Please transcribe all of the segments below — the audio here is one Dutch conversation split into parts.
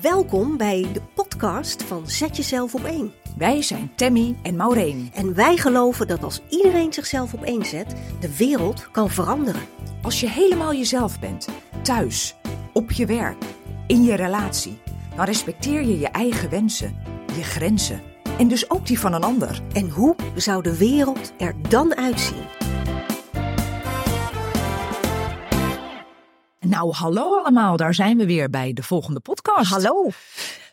Welkom bij de podcast van Zet Jezelf op één. Wij zijn Tammy en Maureen. En wij geloven dat als iedereen zichzelf op één zet, de wereld kan veranderen. Als je helemaal jezelf bent, thuis, op je werk, in je relatie, dan respecteer je je eigen wensen, je grenzen en dus ook die van een ander. En hoe zou de wereld er dan uitzien? Nou, hallo allemaal, daar zijn we weer bij de volgende podcast. Hallo.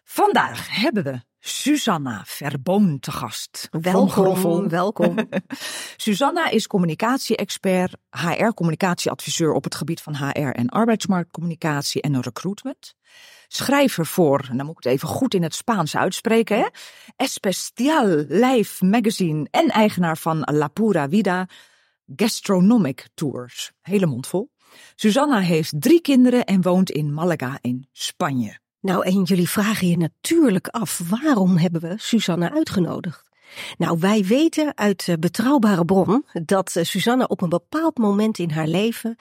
Vandaag hebben we Susanna Verboon te gast. Welkom, welkom. Susanna is communicatie-expert, HR-communicatieadviseur op het gebied van HR en arbeidsmarktcommunicatie en recruitment. Schrijver voor, en dan moet ik het even goed in het Spaans uitspreken, hè? Especial Life Magazine en eigenaar van La Pura Vida Gastronomic Tours. Hele mond vol. Susanna heeft drie kinderen en woont in Malaga in Spanje. Nou, en jullie vragen je natuurlijk af, waarom hebben we Susanna uitgenodigd? Nou, wij weten uit eh, betrouwbare bron dat eh, Susanna op een bepaald moment in haar leven,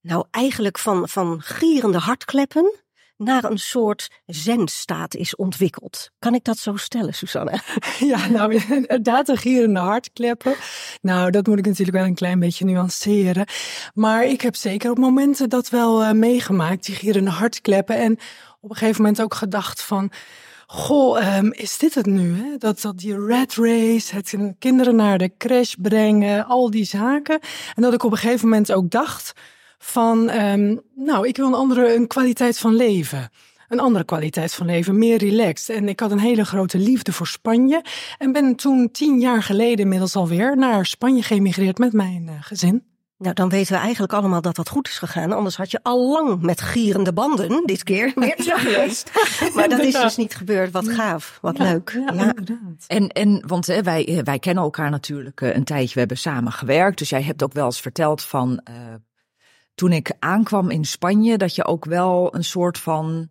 nou eigenlijk van, van gierende hartkleppen naar een soort zenstaat is ontwikkeld. Kan ik dat zo stellen, Susanna? Ja, nou inderdaad, een gierende hartkleppen. Nou, dat moet ik natuurlijk wel een klein beetje nuanceren. Maar ik heb zeker op momenten dat wel eh, meegemaakt, die gierende hartkleppen. En op een gegeven moment ook gedacht van... Goh, ehm, is dit het nu? Hè? Dat, dat die rat race, het kinderen naar de crash brengen, al die zaken. En dat ik op een gegeven moment ook dacht van, ehm, nou, ik wil een andere een kwaliteit van leven. Een andere kwaliteit van leven, meer relaxed. En ik had een hele grote liefde voor Spanje. En ben toen tien jaar geleden inmiddels alweer naar Spanje geëmigreerd met mijn eh, gezin. Nou, dan weten we eigenlijk allemaal dat dat goed is gegaan. Anders had je al lang met gierende banden dit keer weer geweest. Maar dat is dus niet gebeurd. Wat gaaf, wat leuk. Ja, Ja. inderdaad. En, en want hè, wij, eh, wij kennen elkaar natuurlijk eh, een tijdje, we hebben samen gewerkt. Dus jij hebt ook wel eens verteld van eh, toen ik aankwam in Spanje, dat je ook wel een soort van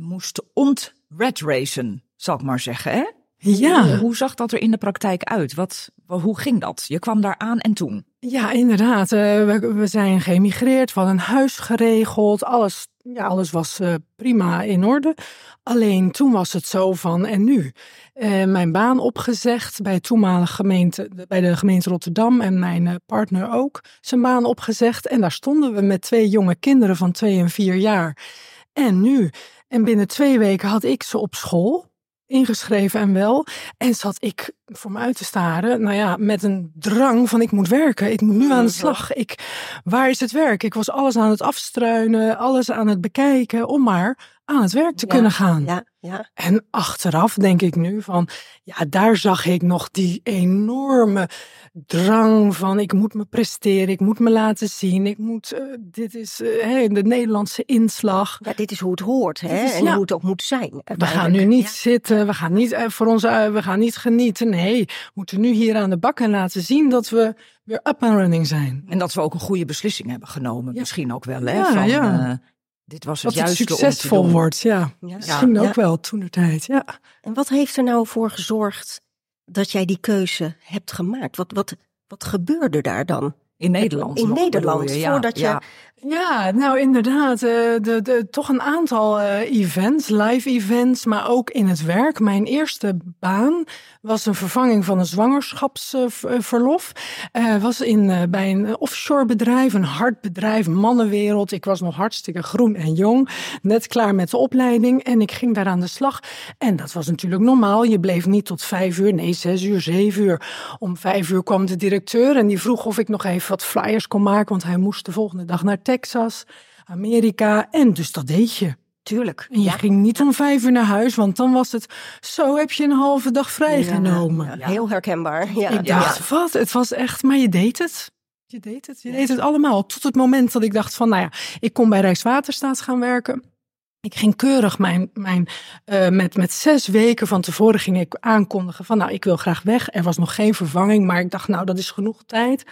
moest ont-red racen, zal ik maar zeggen. Hè? Ja. Hoe, hoe zag dat er in de praktijk uit? Wat, wa- hoe ging dat? Je kwam daar aan en toen? Ja, inderdaad. Eh, we, we zijn geëmigreerd, we hadden een huis geregeld. Alles, ja, alles was eh, prima in orde. Alleen toen was het zo van, en nu? Eh, mijn baan opgezegd bij, toenmalige gemeente, bij de gemeente Rotterdam en mijn partner ook zijn baan opgezegd. En daar stonden we met twee jonge kinderen van twee en vier jaar. En nu? En binnen twee weken had ik ze op school ingeschreven en wel. En zat ik voor me uit te staren, nou ja, met een drang van ik moet werken, ik moet nu aan de slag. Ik, waar is het werk? Ik was alles aan het afstruinen, alles aan het bekijken om maar aan het werk te Ja, kunnen gaan. Ja, ja. En achteraf denk ik nu van, ja, daar zag ik nog die enorme drang van, ik moet me presteren, ik moet me laten zien, ik moet, eh, dit is hè, de Nederlandse inslag. Ja, dit is hoe het hoort, hè? Dit is- en ja. hoe het ook moet zijn. We gaan nu niet Ja. zitten, we gaan niet eh, voor ons, we gaan niet genieten. Nee, we moeten nu hier aan de bak en laten zien dat we weer up and running zijn. En dat we ook een goede beslissing hebben genomen. Misschien ook wel, hè? Ja, van, ja. Dit was het Dat het juiste om te succesvol doen. wordt, ja. Ja. Misschien Ja. ook wel toen de tijd, ja. En wat heeft er nou voor gezorgd dat jij die keuze hebt gemaakt? Wat, wat, wat gebeurde daar dan? In Nederland. In nog, Nederland, je? Ja, voordat je- ja. Ja, nou inderdaad. eh, De, de, toch een aantal eh, events, live events, maar ook in het werk. Mijn eerste baan was een vervanging van een zwangerschapsverlof. Eh was in, eh, bij een offshore bedrijf, een hard bedrijf, mannenwereld. Ik was nog hartstikke groen en jong, net klaar met de opleiding. En ik ging daar aan de slag. En dat was natuurlijk normaal. Je bleef niet tot vijf uur, nee, zes uur, zeven uur. Om vijf uur kwam de directeur en die vroeg of ik nog even wat flyers kon maken. Want hij moest de volgende dag naar Texas, Amerika. En dus dat deed je. Tuurlijk. En je ging niet om vijf uur naar huis, want dan was het zo heb je een halve dag vrijgenomen. Ja, heel herkenbaar. Ja. Ik dacht, wat? Het was echt, maar je deed het. Je deed het, je deed het allemaal. Tot het moment dat ik dacht van, nou ja, ik kon bij Rijkswaterstaat gaan werken. Ik ging keurig mijn, mijn eh, met, met zes weken van tevoren ging ik aankondigen van, nou, ik wil graag weg. Er was nog geen vervanging, maar ik dacht, nou, dat is genoeg tijd.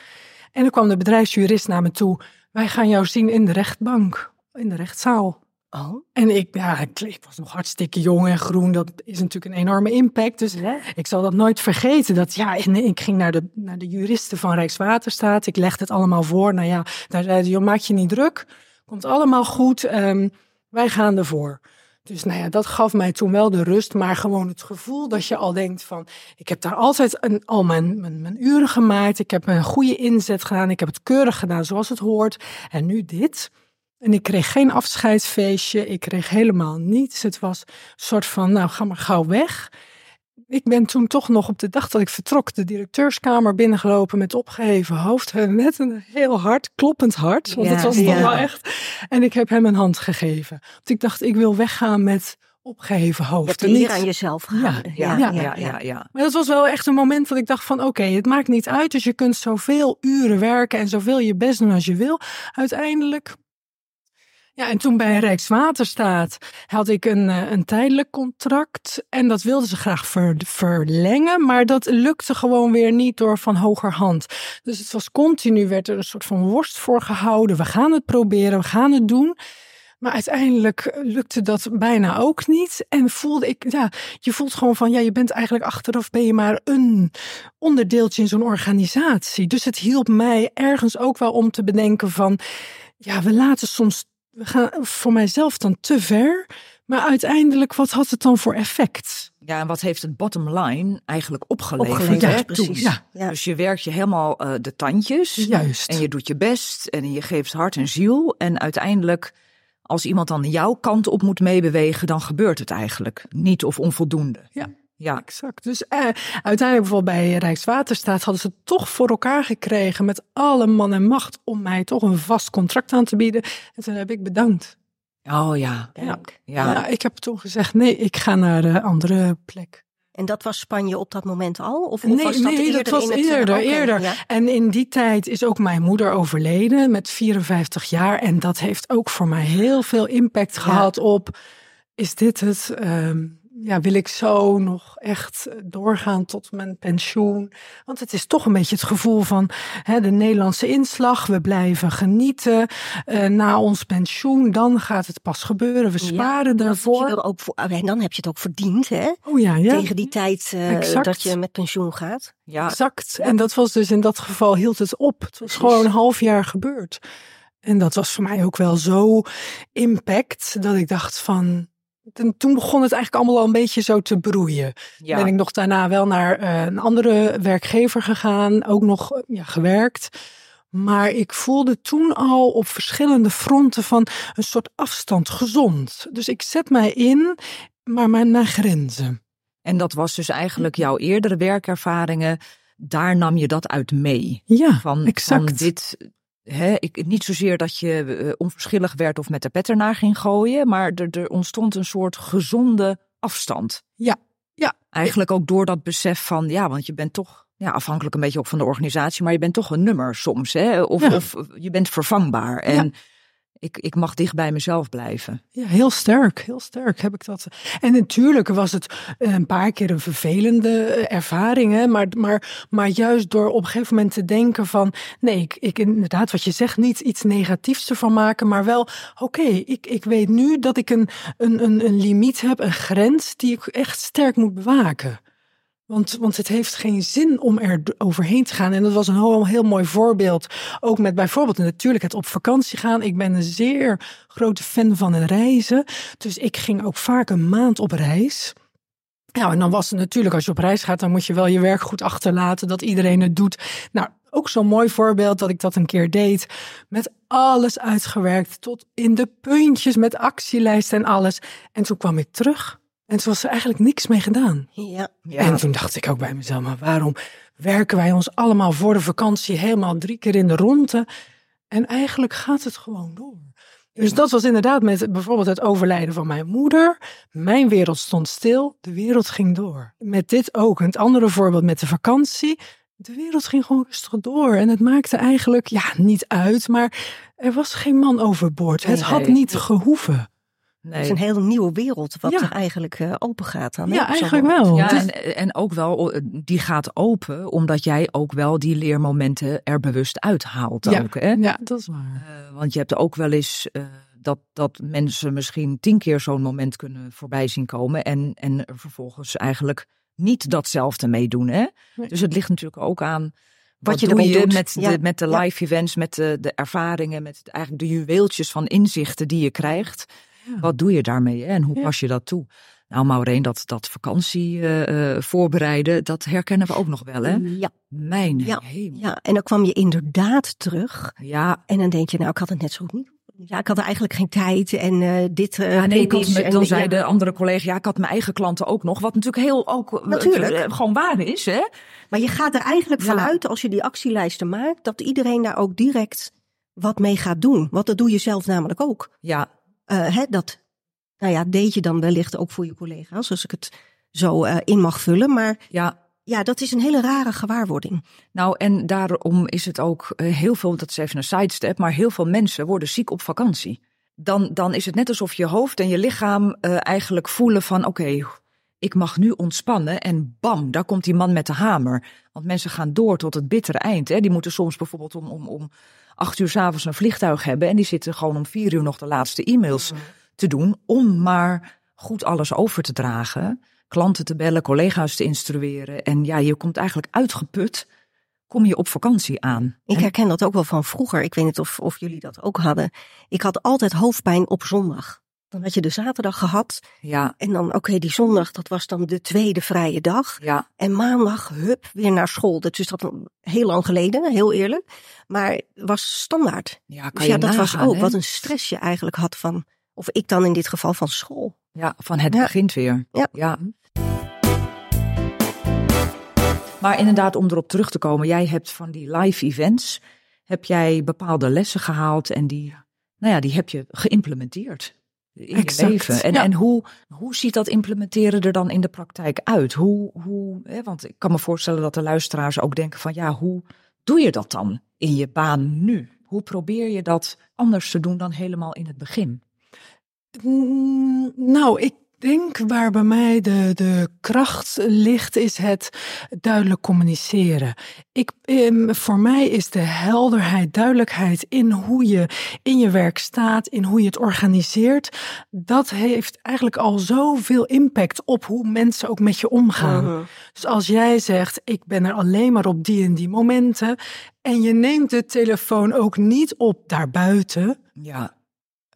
En dan kwam de bedrijfsjurist naar me toe. Wij gaan jou zien in de rechtbank, in de rechtszaal. Oh, En ik, ja, ik, ik was nog hartstikke jong en groen. Dat is natuurlijk een enorme impact. Dus ik zal dat nooit vergeten. Dat, ja, en ik ging naar de, naar de juristen van Rijkswaterstaat. Ik legde het allemaal voor. Nou ja, daar zeiden joh, maak je niet druk. Komt allemaal goed. ehm, wij gaan ervoor. Dus nou ja, dat gaf mij toen wel de rust, maar gewoon het gevoel dat je al denkt van, ik heb daar altijd een, al mijn, mijn, uren gemaakt, ik heb een goede inzet gedaan, ik heb het keurig gedaan zoals het hoort. En nu dit. En ik kreeg geen afscheidsfeestje, ik kreeg helemaal niets. Het was een soort van, nou ga maar gauw weg. Ik ben toen toch nog op de dag dat ik vertrok de directeurskamer binnengelopen met opgeheven hoofd. Met een heel hard, kloppend hart. Want het was toch wel echt. En ik heb hem een hand gegeven. Want ik dacht, ik wil weggaan met opgeheven hoofd. Je hebt hier aan jezelf. Ja ja, ja, ja, ja, Maar dat was wel echt een moment dat ik dacht van oké, het maakt niet uit. Dus je kunt zoveel uren werken en zoveel je best doen als je wil. Uiteindelijk ja, en toen bij Rijkswaterstaat had ik een, eh, een tijdelijk contract. En dat wilden ze graag verlengen. Maar dat lukte gewoon weer niet door van hogerhand. Dus het was continu, werd er een soort van worst voor gehouden. We gaan het proberen, we gaan het doen. Maar uiteindelijk lukte dat bijna ook niet. En voelde ik, ja, je voelt gewoon van, ja, je bent eigenlijk achteraf ben je maar een onderdeeltje in zo'n organisatie. Dus het hielp mij ergens ook wel om te bedenken van, ja, we laten soms we gaan voor mijzelf dan te ver. Maar uiteindelijk, wat had het dan voor effect? Ja, en wat heeft het bottom line eigenlijk opgeleverd? opgeleverd ja, precies. Ja. Dus je werkt je helemaal uh, de tandjes. Juist. En je doet je best en je geeft hart en ziel. En uiteindelijk, als iemand dan jouw kant op moet meebewegen, dan gebeurt het eigenlijk niet of onvoldoende. Ja. Ja, exact. Dus eh, uiteindelijk bijvoorbeeld bij Rijkswaterstaat hadden ze toch voor elkaar gekregen met alle man en macht om mij toch een vast contract aan te bieden. En toen heb ik bedankt. Oh ja. Ja. ja. ja ik heb toen gezegd nee, ik ga naar de andere plek. En dat was Spanje op dat moment al? Of, nee, was dat nee, eerder dat was in het, eerder. Eerder. ja. En in die tijd is ook mijn moeder overleden met 54 jaar. En dat heeft ook voor mij heel veel impact gehad op, is dit het? Ehm, ja, wil ik zo nog echt doorgaan tot mijn pensioen? Want het is toch een beetje het gevoel van hè, de Nederlandse inslag. We blijven genieten. Eh, na ons pensioen, dan gaat het pas gebeuren. We sparen daarvoor. ook voor, en dan heb je het ook verdiend, hè? Oh ja, ja. Tegen die tijd eh, dat je met pensioen gaat. Ja, Exact. En dat was dus in dat geval hield het op. Het was Precies. gewoon een half jaar gebeurd. En dat was voor mij ook wel zo impact dat ik dacht van. En toen begon het eigenlijk allemaal al een beetje zo te broeien. ja. Ben ik nog daarna wel naar eh, een andere werkgever gegaan, ook nog ja, gewerkt. Maar ik voelde toen al op verschillende fronten van een soort afstand gezond. Dus ik zet mij in, maar mijn, mijn grenzen. En dat was dus eigenlijk jouw eerdere werkervaringen. Daar nam je dat uit mee. Ja, Van, exact. van dit. Hè, ik, niet zozeer dat je eh, onverschillig werd of met de pet ernaar ging gooien, maar er, er ontstond een soort gezonde afstand. Ja, ja. Eigenlijk ook door dat besef van, ja, want je bent toch ja, afhankelijk een beetje ook van de organisatie, maar je bent toch een nummer soms, hè? Of, Ja. of je bent vervangbaar. En ik, ik mag dicht bij mezelf blijven. Ja, heel sterk, heel sterk heb ik dat. En natuurlijk was het eh, een paar keer een vervelende eh, ervaring, hè, maar, maar, maar juist door op een gegeven moment te denken van, nee, ik, ik inderdaad wat je zegt, niet iets negatiefs ervan maken, maar wel, oké, ik, ik weet nu dat ik een, een, een, een limiet heb, een grens die ik echt sterk moet bewaken. Want, want het heeft geen zin om er overheen te gaan. En dat was een heel, heel mooi voorbeeld. Ook met bijvoorbeeld natuurlijk het op vakantie gaan. Ik ben een zeer grote fan van reizen. Dus ik ging ook vaak een maand op reis. Nou, en dan was het natuurlijk, als je op reis gaat, dan moet je wel je werk goed achterlaten, dat iedereen het doet. Nou, ook zo'n mooi voorbeeld dat ik dat een keer deed. Met alles uitgewerkt, tot in de puntjes, met actielijsten en alles. En toen kwam ik terug en toen was er eigenlijk niks mee gedaan. Ja. En toen dacht ik ook bij mezelf, maar waarom werken wij ons allemaal voor de vakantie helemaal drie keer in de ronde? En eigenlijk gaat het gewoon door. Dus dat was inderdaad met bijvoorbeeld het overlijden van mijn moeder. Mijn wereld stond stil, de wereld ging door. Met dit ook, het andere voorbeeld met de vakantie. De wereld ging gewoon rustig door. En het maakte eigenlijk, ja, niet uit, maar er was geen man overboord. Het Nee. had niet gehoeven. Het is een hele nieuwe wereld wat Ja. er eigenlijk eh, open gaat dan. hè, Ja, eigenlijk moment. wel. Ja, Dus- en, en ook wel, eh, die gaat open, omdat jij ook wel die leermomenten er bewust uithaalt. Ja. Ook, hè? ja, dat is waar. Eh, want je hebt ook wel eens eh, dat, dat mensen misschien tien keer zo'n moment kunnen voorbij zien komen en, en er vervolgens eigenlijk niet datzelfde meedoen. Hè? Nee. Dus het ligt natuurlijk ook aan wat, je doe ermee je doet. met Ja, de, met de ja. live events, met de, de ervaringen, met eigenlijk de juweeltjes van inzichten die je krijgt. Wat doe je daarmee hè? en hoe pas je dat toe? Nou, Maureen, dat, dat vakantie eh, eh, voorbereiden, dat herkennen we ook nog wel, hè? Ja, Mijn Ja. hemel. ja, en dan kwam je inderdaad terug. Ja, En dan denk je, nou, ik had het net zo goed niet. Ja, ik had eigenlijk geen tijd en eh, dit. Ja, nee, ik had en- dan zei de andere collega, ja, ik had mijn eigen klanten ook nog. Wat natuurlijk heel ook Natuurlijk. gewoon waar is, hè? Maar je gaat er eigenlijk Ja. vanuit, als je die actielijsten maakt, dat iedereen daar ook direct wat mee gaat doen. Want dat doe je zelf namelijk ook. Ja, Eh, hè, dat nou ja, deed je dan wellicht ook voor je collega's, als ik het zo eh, in mag vullen. Maar ja. ja, dat is een hele rare gewaarwording. Nou, en daarom is het ook eh, heel veel, dat is even een sidestep, maar heel veel mensen worden ziek op vakantie. Dan, dan is het net alsof je hoofd en je lichaam eigenlijk voelen van, oké, ik mag nu ontspannen en bam, daar komt die man met de hamer. Want mensen gaan door tot het bittere eind. Hè. Die moeten soms bijvoorbeeld om, om, om acht uur s'avonds een vliegtuig hebben en die zitten gewoon om vier uur nog de laatste e-mails te doen om maar goed alles over te dragen. Klanten te bellen, collega's te instrueren. En ja, je komt eigenlijk uitgeput, kom je op vakantie aan. Ik En- herken dat ook wel van vroeger. Ik weet niet of, of jullie dat ook hadden. Ik had altijd hoofdpijn op zondag. Dan had je de zaterdag gehad. ja, En dan, oké, die zondag, dat was dan de tweede vrije dag. ja, En maandag, hup, weer naar school. Dat is dat heel lang geleden, heel eerlijk. Maar was standaard. ja, kan Dus je ja, dat was ook hè? wat een stress je eigenlijk had van, of ik dan in dit geval van school. Ja, van het Ja. begint weer. Ja. Maar inderdaad, om erop terug te komen, jij hebt van die live events, heb jij bepaalde lessen gehaald en die, nou ja, die heb je geïmplementeerd in Exact, je leven. En, ja. en hoe, hoe ziet dat implementeren er dan in de praktijk uit? Hoe, hoe, hè, want ik kan me voorstellen dat de luisteraars ook denken van, ja, hoe doe je dat dan in je baan nu? Hoe probeer je dat anders te doen dan helemaal in het begin? Mm, Nou, ik denk waar bij mij de, de kracht ligt, is het duidelijk communiceren. Ik, ehm, voor mij is de helderheid, duidelijkheid in hoe je in je werk staat, in hoe je het organiseert, dat heeft eigenlijk al zoveel impact op hoe mensen ook met je omgaan. Mhm. Dus als jij zegt, ik ben er alleen maar op die en die momenten, en je neemt de telefoon ook niet op daarbuiten, Ja,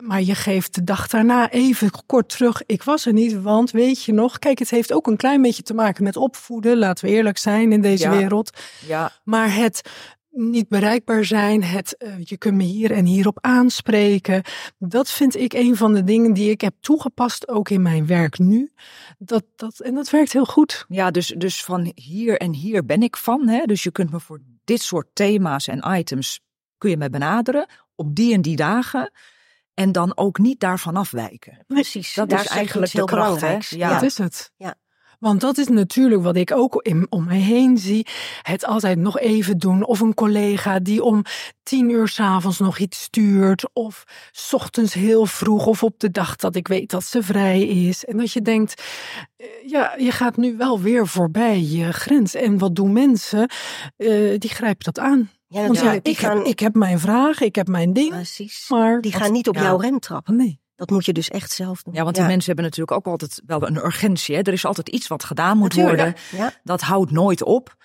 maar je geeft de dag daarna even kort terug. Ik was er niet, want weet je nog, kijk, het heeft ook een klein beetje te maken met opvoeden. Laten we eerlijk zijn in deze Ja. wereld. ja, Maar het niet bereikbaar zijn, het, eh, je kunt me hier en hierop aanspreken. Dat vind ik een van de dingen die ik heb toegepast, ook in mijn werk nu. Dat, dat, en dat werkt heel goed. Ja, dus, dus van hier en hier ben ik van. Hè? Dus je kunt me voor dit soort thema's en items kun je me benaderen op die en die dagen. En dan ook niet daarvan afwijken. Precies, Dat daar is eigenlijk heel de kracht, hè? Ja. Dat is het. Ja. Want dat is natuurlijk wat ik ook in, om mij heen zie. Het altijd nog even doen. Of een collega die om tien uur s'avonds nog iets stuurt. Of s ochtends heel vroeg. Of op de dag dat ik weet dat ze vrij is. En dat je denkt, eh, ja, je gaat nu wel weer voorbij je grens. En wat doen mensen? Eh, die grijpen dat aan. Ja, Want ja, ik, gaan, heb, ik heb mijn vraag, ik heb mijn ding. precies. Maar Die gaan niet op ja. jouw rem trappen. nee. Dat moet je dus echt zelf doen. Ja, want die mensen hebben natuurlijk ook altijd wel een urgentie. Hè? Er is altijd iets wat gedaan moet Natuurlijk. worden. Ja. Dat houdt nooit op.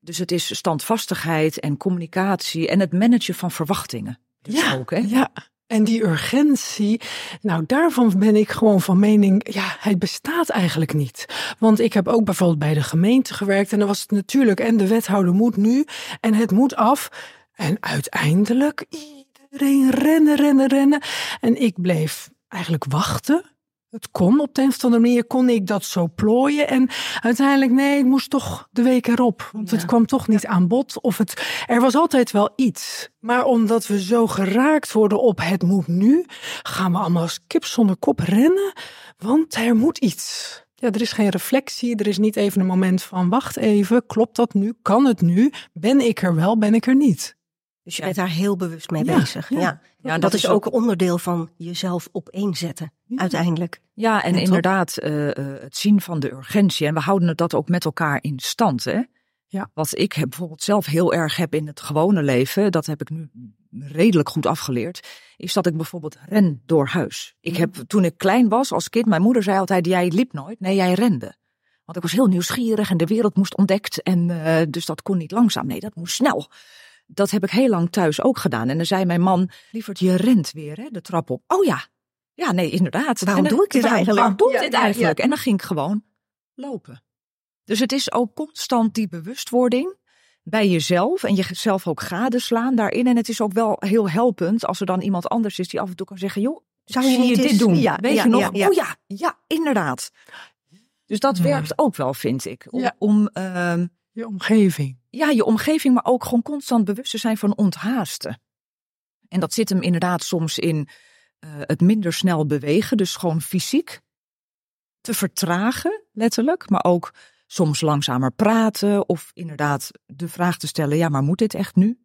Dus het is standvastigheid en communicatie en het managen van verwachtingen. Dus Ja, ook, hè? ja. En die urgentie, nou daarvan ben ik gewoon van mening, ja, het bestaat eigenlijk niet. Want ik heb ook bijvoorbeeld bij de gemeente gewerkt en dan was het natuurlijk, en de wethouder moet nu en het moet af. En uiteindelijk iedereen rennen, rennen, rennen. En ik bleef eigenlijk wachten. Het kon op de een of andere manier, kon ik dat zo plooien. En uiteindelijk, nee, het moest toch de week erop. Want het kwam toch niet aan bod. Of het, er was altijd wel iets. Maar omdat we zo geraakt worden op het moet nu, gaan we allemaal als kip zonder kop rennen. Want er moet iets. Ja, er is geen reflectie. Er is niet even een moment van wacht even. Klopt dat nu? Kan het nu? Ben ik er wel? Ben ik er niet? Dus je Ja. bent daar heel bewust mee Ja, bezig. ja. Ja. Dat, is ook onderdeel van jezelf opeenzetten, uiteindelijk. Ja, en inderdaad, eh, eh, het zien van de urgentie. En we houden het dat ook met elkaar in stand. Hè? Ja. Wat ik heb, bijvoorbeeld zelf heel erg heb in het gewone leven, dat heb ik nu redelijk goed afgeleerd, is dat ik bijvoorbeeld ren door huis. Ik heb, toen ik klein was als kind, mijn moeder zei altijd, jij liep nooit, nee, jij rende. Want ik was heel nieuwsgierig en de wereld moest ontdekt. En eh, dus dat kon niet langzaam, nee, dat moest snel. Dat heb ik heel lang thuis ook gedaan. En dan zei mijn man, lieverd, je rent weer hè, de trap op. Oh ja, Ja, nee, inderdaad. Waarom dan- doe ik dit waarom- eigenlijk? Waarom doe ik Ja, dit ja, eigenlijk? En dan ging ik gewoon lopen. Dus het is ook constant die bewustwording bij jezelf en jezelf ook gadeslaan daarin. En het is ook wel heel helpend als er dan iemand anders is die af en toe kan zeggen, joh, Zou je je dit doen? Ja, Weet ja, je nog? ja, ja. Oh ja, ja, inderdaad. Dus dat Ja. werkt ook wel, vind ik. Om, Ja. om ehm, Je omgeving. Ja, je omgeving, maar ook gewoon constant bewust te zijn van onthaasten. En dat zit hem inderdaad soms in eh, het minder snel bewegen, dus gewoon fysiek te vertragen, letterlijk, maar ook soms langzamer praten of inderdaad de vraag te stellen, ja, maar moet dit echt nu?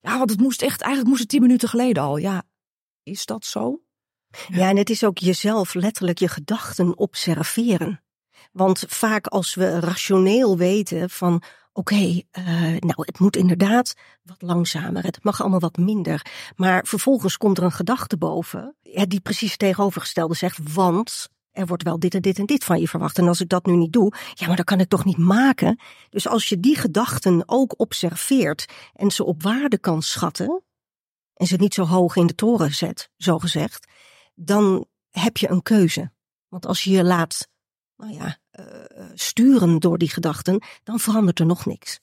Ja, want het moest echt, eigenlijk moest het tien minuten geleden al. Ja, is dat zo? Ja, en het is ook jezelf letterlijk je gedachten observeren. Want vaak als we rationeel weten van oké, eh, nou het moet inderdaad wat langzamer, het mag allemaal wat minder. Maar vervolgens komt er een gedachte boven die precies tegenovergestelde zegt, want er wordt wel dit en dit en dit van je verwacht. En als ik dat nu niet doe, ja, maar dan kan ik toch niet maken. Dus als je die gedachten ook observeert en ze op waarde kan schatten en ze niet zo hoog in de toren zet, zo gezegd, dan heb je een keuze. Want als je je laat nou ja, sturen door die gedachten, dan verandert er nog niks.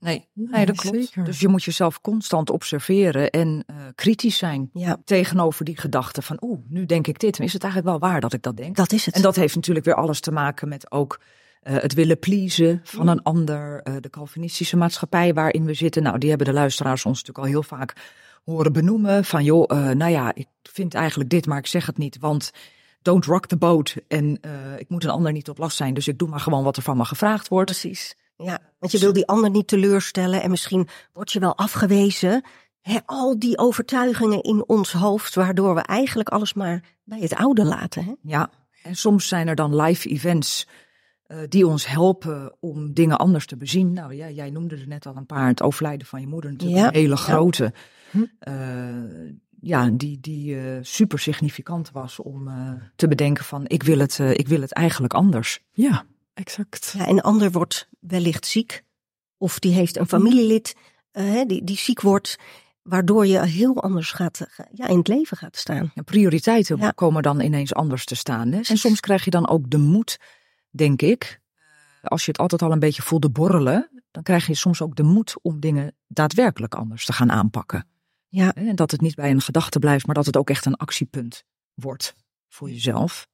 Nee, Nee, dat klopt. zeker. Dus je moet jezelf constant observeren en eh, kritisch zijn Ja, tegenover die gedachte van, oeh, nu denk ik dit. Maar is het eigenlijk wel waar dat ik dat denk? dat is het. En dat heeft natuurlijk weer alles te maken met ook eh, het willen pleasen van een ander. eh, de Calvinistische maatschappij waarin we zitten. Nou, die hebben de luisteraars ons natuurlijk al heel vaak horen benoemen. Van joh, eh, nou ja, ik vind eigenlijk dit, maar ik zeg het niet. Want don't rock the boat. En eh, ik moet een ander niet tot last zijn. Dus ik doe maar gewoon wat er van me gevraagd wordt. Precies. Ja, want je wil die ander niet teleurstellen en misschien word je wel afgewezen. Al die overtuigingen in ons hoofd, waardoor we eigenlijk alles maar bij het oude laten. Hè? Ja, en soms zijn er dan live events eh, die ons helpen om dingen anders te bezien. Nou ja, jij noemde er net al een paar. Het overlijden van je moeder natuurlijk Ja, een hele ja. grote. Hm. eh, ja, die, die eh, super significant was om eh, te bedenken van ik wil, het, eh, ik wil het eigenlijk anders. Ja, exact. Ja, een ander wordt wellicht ziek. Of die heeft een familielid eh, hè, die, die ziek wordt. Waardoor je heel anders gaat, ja, in het leven gaat staan. En prioriteiten Ja. komen dan ineens anders te staan. Hè? En soms krijg je dan ook de moed, denk ik. Als je het altijd al een beetje voelde borrelen, dan krijg je soms ook de moed om dingen daadwerkelijk anders te gaan aanpakken. Ja. En dat het niet bij een gedachte blijft, maar dat het ook echt een actiepunt wordt voor jezelf.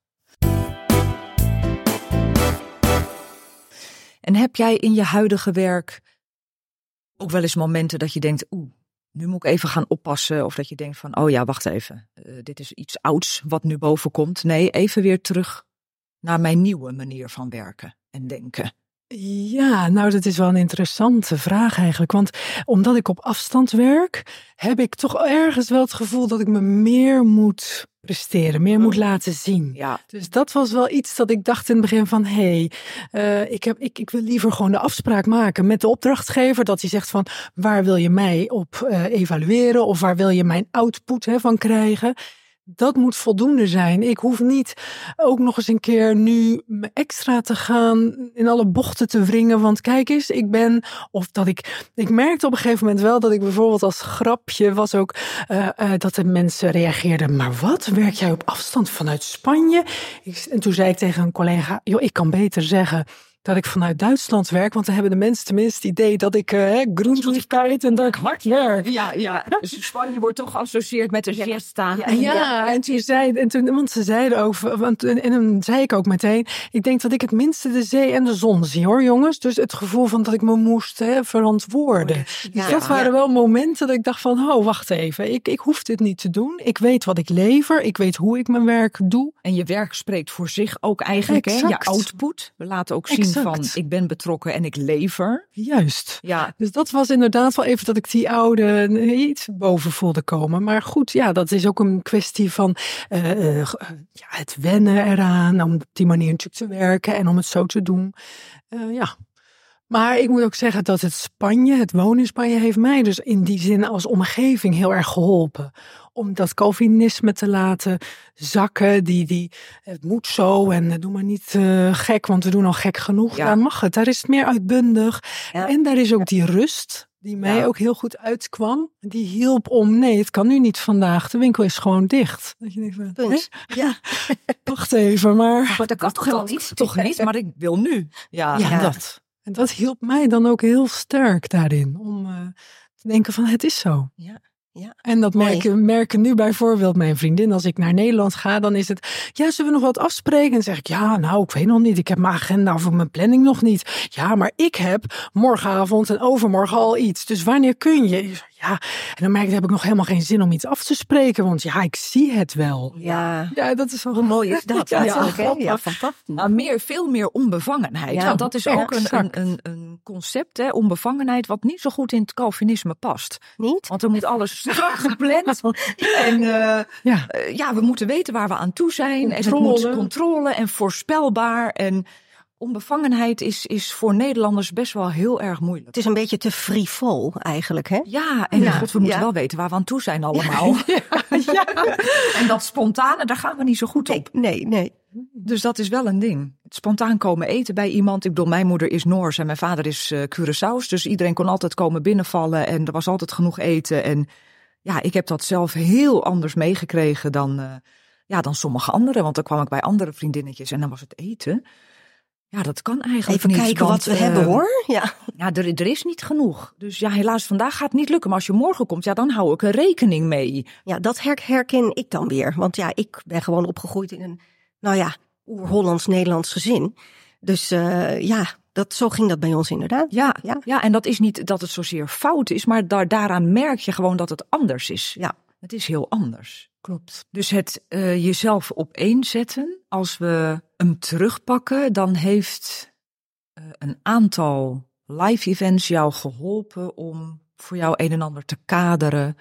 En heb jij in je huidige werk ook wel eens momenten dat je denkt, oeh, nu moet ik even gaan oppassen. Of dat je denkt van, oh ja, wacht even, eh, dit is iets ouds wat nu boven komt. Nee, even weer terug naar mijn nieuwe manier van werken en denken. Ja, nou, dat is wel een interessante vraag eigenlijk. Want omdat ik op afstand werk, heb ik toch ergens wel het gevoel dat ik me meer moet presteren, meer moet laten zien. Ja, Dus dat was wel iets dat ik dacht in het begin van, hé, hey, ik, heb, ik, ik wil liever gewoon de afspraak maken met de opdrachtgever. Dat hij zegt van, waar wil je mij op eh, evalueren? Of waar wil je mijn output hè, van krijgen? Dat moet voldoende zijn. Ik hoef niet ook nog eens een keer nu extra te gaan in alle bochten te wringen. Want kijk eens, ik ben. Of dat ik. Ik merkte op een gegeven moment wel dat ik bijvoorbeeld als grapje was ook. eh, eh, dat de mensen reageerden. Maar wat? Werk jij op afstand vanuit Spanje? En toen zei ik tegen een collega. Joh, ik kan beter zeggen. Dat ik vanuit Duitsland werk, want dan hebben de mensen tenminste het idee dat ik uh, groenzoetigheid en dat ik hard werk. ja, ja. Dus Spanje wordt toch geassocieerd met de siesta. Ja, ja, en toen zei, en toen, want ze zeiden ook, want, en, en dan zei ik ook meteen, ik denk dat ik het minste de zee en de zon zie hoor jongens. Dus het gevoel van dat ik me moest hè, verantwoorden. Dus Ja, dat waren ja. wel momenten dat ik dacht van, oh wacht even, ik, ik hoef dit niet te doen. Ik weet wat ik lever, ik weet hoe ik mijn werk doe. En je werk spreekt voor zich ook eigenlijk, hè? Je Exact. output. We laten ook zien Exact. Van, ik ben betrokken en ik lever. Juist. Ja, Dus dat was inderdaad wel even dat ik die oude eh, iets boven voelde komen. Maar goed, ja, dat is ook een kwestie van eh, eh, ja, het wennen eraan. Om op die manier natuurlijk te werken en om het zo te doen. Ja. Maar ik moet ook zeggen dat het Spanje, het wonen in Spanje, heeft mij dus in die zin als omgeving heel erg geholpen. Om dat Calvinisme te laten zakken. Die, die, het moet zo en eh, doe maar niet eh, gek, want we doen al gek genoeg. Ja. Daar mag het. Daar is het meer uitbundig. Ja. En daar is ook die rust. die mij Ja. ook heel goed uitkwam. Die hielp om, nee, het kan nu niet vandaag. De winkel is gewoon dicht. Dat je denkt, van, Punt. Ja, wacht even, maar... maar dat kan toch wel niet? Toch niet, maar ik wil nu. Ja, Ja, Ja. dat. En dat hielp mij dan ook heel sterk daarin. Om eh, te denken van, het is zo. Ja, ja. En dat Mooi. merken, merken nu bijvoorbeeld mijn vriendin. Als ik naar Nederland ga, dan is het... Ja, zullen we nog wat afspreken? En dan zeg ik, ja, nou, ik weet nog niet. Ik heb mijn agenda of mijn planning nog niet. Ja, maar ik heb morgenavond en overmorgen al iets. Dus wanneer kun je? Ja, en dan merk ik, heb ik nog helemaal geen zin om iets af te spreken. Want ja, ik zie het wel. Ja, Ja, dat is wel... hoe mooi is dat? Ja, grappig. Ja, fantastisch. Nou, meer, veel meer onbevangenheid. Ja, Want dat is ook een, een, een, een concept, hè, onbevangenheid, wat niet zo goed in het Calvinisme past. Niet? Want er moet alles strak gepland. En eh, Ja, eh, ja, we moeten weten waar we aan toe zijn. En het moet controle en voorspelbaar. En onbevangenheid is, is voor Nederlanders best wel heel erg moeilijk. Het is een beetje te frivol eigenlijk, hè? Ja, en Ja, god, we moeten ja. wel weten waar we aan toe zijn allemaal. En dat spontane, daar gaan we niet zo goed op. nee, nee. Dus dat is wel een ding. Het spontaan komen eten bij iemand. Ik bedoel, mijn moeder is Noors en mijn vader is eh Curaçao's. Dus iedereen kon altijd komen binnenvallen en er was altijd genoeg eten. En ja, ik heb dat zelf heel anders meegekregen dan, eh, ja, dan sommige anderen. Want dan kwam ik bij andere vriendinnetjes en dan was het eten. Ja, dat kan eigenlijk Even niet. kijken want, wat we eh, hebben, hoor. Ja. Ja, er, er is niet genoeg. Dus ja, helaas, vandaag gaat het niet lukken. Maar als je morgen komt, ja, dan hou ik er rekening mee. ja, dat her- herken ik dan weer. Want ja, ik ben gewoon opgegroeid in een, nou ja, oer-Hollands-Nederlands gezin. Dus eh, ja, dat, zo ging dat bij ons inderdaad. Ja, Ja. ja. en dat is niet dat het zozeer fout is, maar daar, daaraan merk je gewoon dat het anders is. Ja. Het is heel anders. klopt. Dus het eh, jezelf opeenzetten, als we hem terugpakken, dan heeft eh, een aantal live events jou geholpen om voor jou een en ander te kaderen,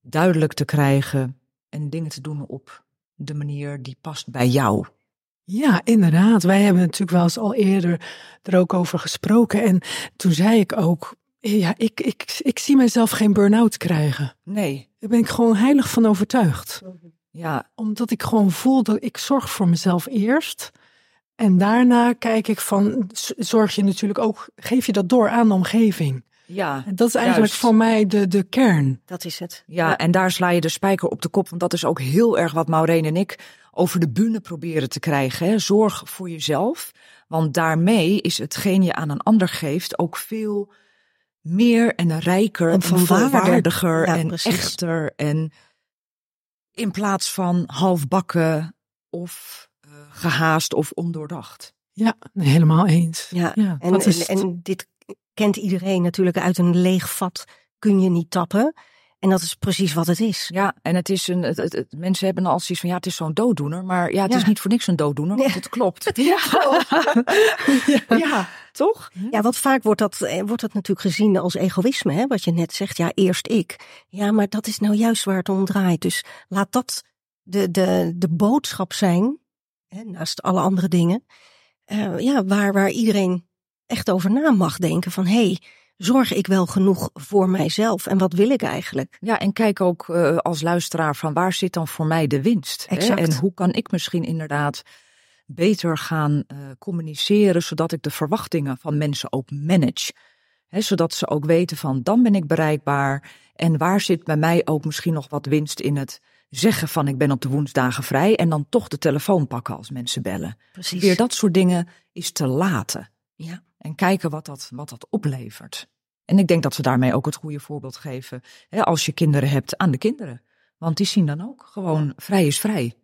duidelijk te krijgen en dingen te doen op de manier die past bij jou. Ja, inderdaad. Wij hebben natuurlijk wel eens al eerder er ook over gesproken. En toen zei ik ook, ja, ik, ik, ik zie mezelf geen burn-out krijgen. Nee, Daar ben ik gewoon heilig van overtuigd. ja, Omdat ik gewoon voel dat ik zorg voor mezelf eerst. En daarna kijk ik van, zorg je natuurlijk ook, geef je dat door aan de omgeving. ja. En dat is eigenlijk Juist. voor mij de, de kern. Dat is het. Ja, en daar sla je de spijker op de kop. Want dat is ook heel erg wat Maureen en ik over de bühne proberen te krijgen. Hè. Zorg voor jezelf. Want daarmee is hetgeen je aan een ander geeft ook veel meer en rijker En volwaardiger Ja, en precies. echter. En in plaats van halfbakken of eh, gehaast of ondoordacht. Ja, helemaal eens. Ja, en dit kent iedereen natuurlijk uit een leeg vat kun je niet tappen. En dat is precies wat het is. Ja, en het is een. Het, het- het- mensen hebben al zoiets van ja, het is zo'n dooddoener. Maar ja, het Ja. is niet voor niks een dooddoener, want Ja. het klopt. Ja, ja toch? Ja, want vaak wordt dat, eh, wordt dat natuurlijk gezien als egoïsme, hè? wat je net zegt. Ja, eerst ik. Ja, maar dat is nou juist waar het om draait. Dus laat dat de, de, de boodschap zijn, hè, naast alle andere dingen. eh, ja, waar, waar iedereen echt over na mag denken van... hé, hey, zorg ik wel genoeg voor mijzelf? En wat wil ik eigenlijk? Ja, en kijk ook eh, als luisteraar van waar zit dan voor mij de winst? Hè? Exact. En hoe kan ik misschien inderdaad beter gaan eh, communiceren, zodat ik de verwachtingen van mensen ook manage. Hè, zodat ze ook weten van dan ben ik bereikbaar. En waar zit bij mij ook misschien nog wat winst in het zeggen van ik ben op de woensdagen vrij. En dan toch de telefoon pakken als mensen bellen. Precies. Weer dat soort dingen is te laten. Ja. En kijken wat dat, wat dat oplevert. En ik denk dat ze daarmee ook het goede voorbeeld geven. Hè, als je kinderen hebt aan de kinderen. Want die zien dan ook gewoon vrij is vrij.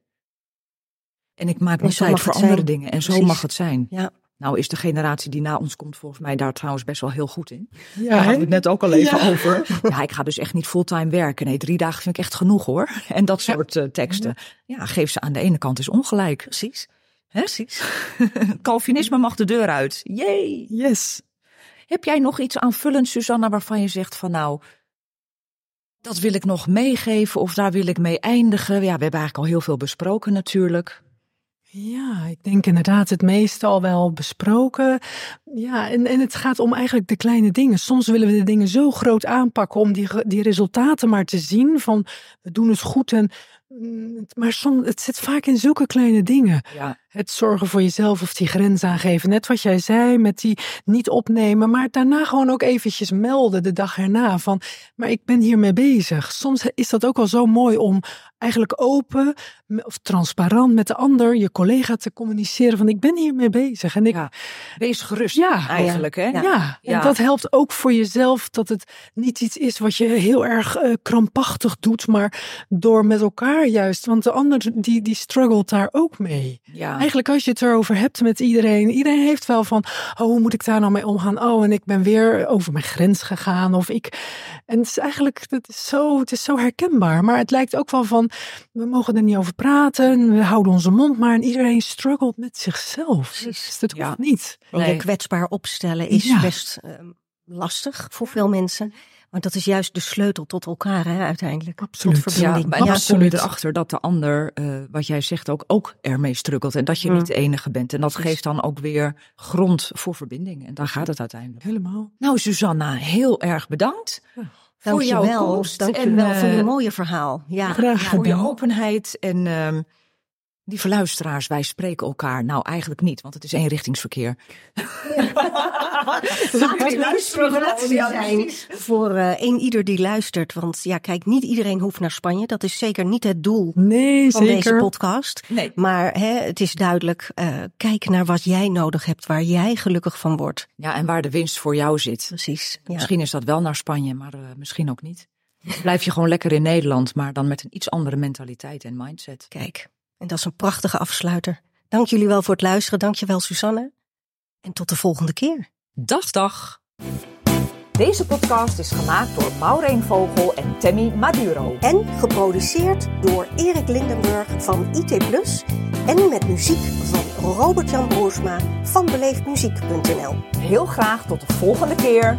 En ik maak zo tijd voor andere zijn. dingen. En zo mag het zijn. Ja. Nou is de generatie die na ons komt volgens mij daar trouwens best wel heel goed in. Ja, Daar hadden we het net ook al even Ja. over. Ja, ik ga dus echt niet fulltime werken. Nee, drie dagen vind ik echt genoeg hoor. En dat soort eh, teksten. Ja, geef ze aan de ene kant is ongelijk. Precies. Hè? Precies. Calvinisme mag de deur uit. Jee. Yes. Heb jij nog iets aanvullend, Susanna, waarvan je zegt van nou, dat wil ik nog meegeven of daar wil ik mee eindigen? Ja, we hebben eigenlijk al heel veel besproken natuurlijk. Ja, ik denk inderdaad het meeste al wel besproken. Ja, en, en het gaat om eigenlijk de kleine dingen. Soms willen we de dingen zo groot aanpakken om die, die resultaten maar te zien van we doen het goed. En, mm, maar soms, het zit vaak in zulke kleine dingen. Ja, het zorgen voor jezelf of die grens aangeven. Net wat jij zei met die niet opnemen, maar daarna gewoon ook eventjes melden de dag erna van, maar ik ben hiermee bezig. Soms is dat ook wel zo mooi om eigenlijk open of transparant met de ander, je collega te communiceren van ik ben hiermee bezig. En ik, Ja. Wees gerust Ja. eigenlijk, hè? ja, en Ja. dat helpt ook voor jezelf dat het niet iets is wat je heel erg eh, krampachtig doet, maar door met elkaar juist. Want de ander die, die struggelt daar ook mee. Ja. Eigenlijk als je het erover hebt met iedereen, iedereen heeft wel van, oh hoe moet ik daar nou mee omgaan? Oh en ik ben weer over mijn grens gegaan of ik. En het is eigenlijk, het is zo, het is zo herkenbaar. Maar het lijkt ook wel van, we mogen er niet over praten, we houden onze mond maar en iedereen struggelt met zichzelf. Dus dat Ja. hoeft niet. Nee. kwetsbaar opstellen is Ja. best ehm, lastig voor veel mensen. Want dat is juist de sleutel tot elkaar hè, uiteindelijk. Absoluut. Tot Ja, verbinding. maar dan kom je absoluut. erachter dat de ander, eh, wat jij zegt, ook, ook ermee struggelt. En dat je Mm. niet de enige bent. En dat geeft dan ook weer grond voor verbinding. En daar gaat het uiteindelijk. Helemaal. Nou, Susanna, heel erg bedankt. voor jouw Dankjewel. komst Dankjewel en, voor je eh, mooie verhaal. Ja. Graag Ja, voor je openheid. En ehm lieve luisteraars, wij spreken elkaar. Nou, eigenlijk niet, want het is eenrichtingsverkeer. Laat het inspiratie zijn voor eh een ieder die luistert. Want ja, kijk, niet iedereen hoeft naar Spanje. Dat is zeker niet het doel Nee, van deze zeker. podcast. Nee. Maar hè, het is duidelijk, eh, kijk naar wat jij nodig hebt, waar jij gelukkig van wordt. Ja, en waar de winst voor jou zit. Precies. Ja. Misschien is dat wel naar Spanje, maar eh, misschien ook niet. Blijf je gewoon lekker in Nederland, maar dan met een iets andere mentaliteit en mindset. Kijk, en dat is een prachtige afsluiter. Dank jullie wel voor het luisteren. Dank je wel, Susanne. En tot de volgende keer. Dag, dag. Deze podcast is gemaakt door Maureen Vogel en Tammy Maduro. En geproduceerd door Erik Lindenburg van IT Plus. En met muziek van Robert-Jan Broersma van beleefdmuziek.nl. Heel graag tot de volgende keer.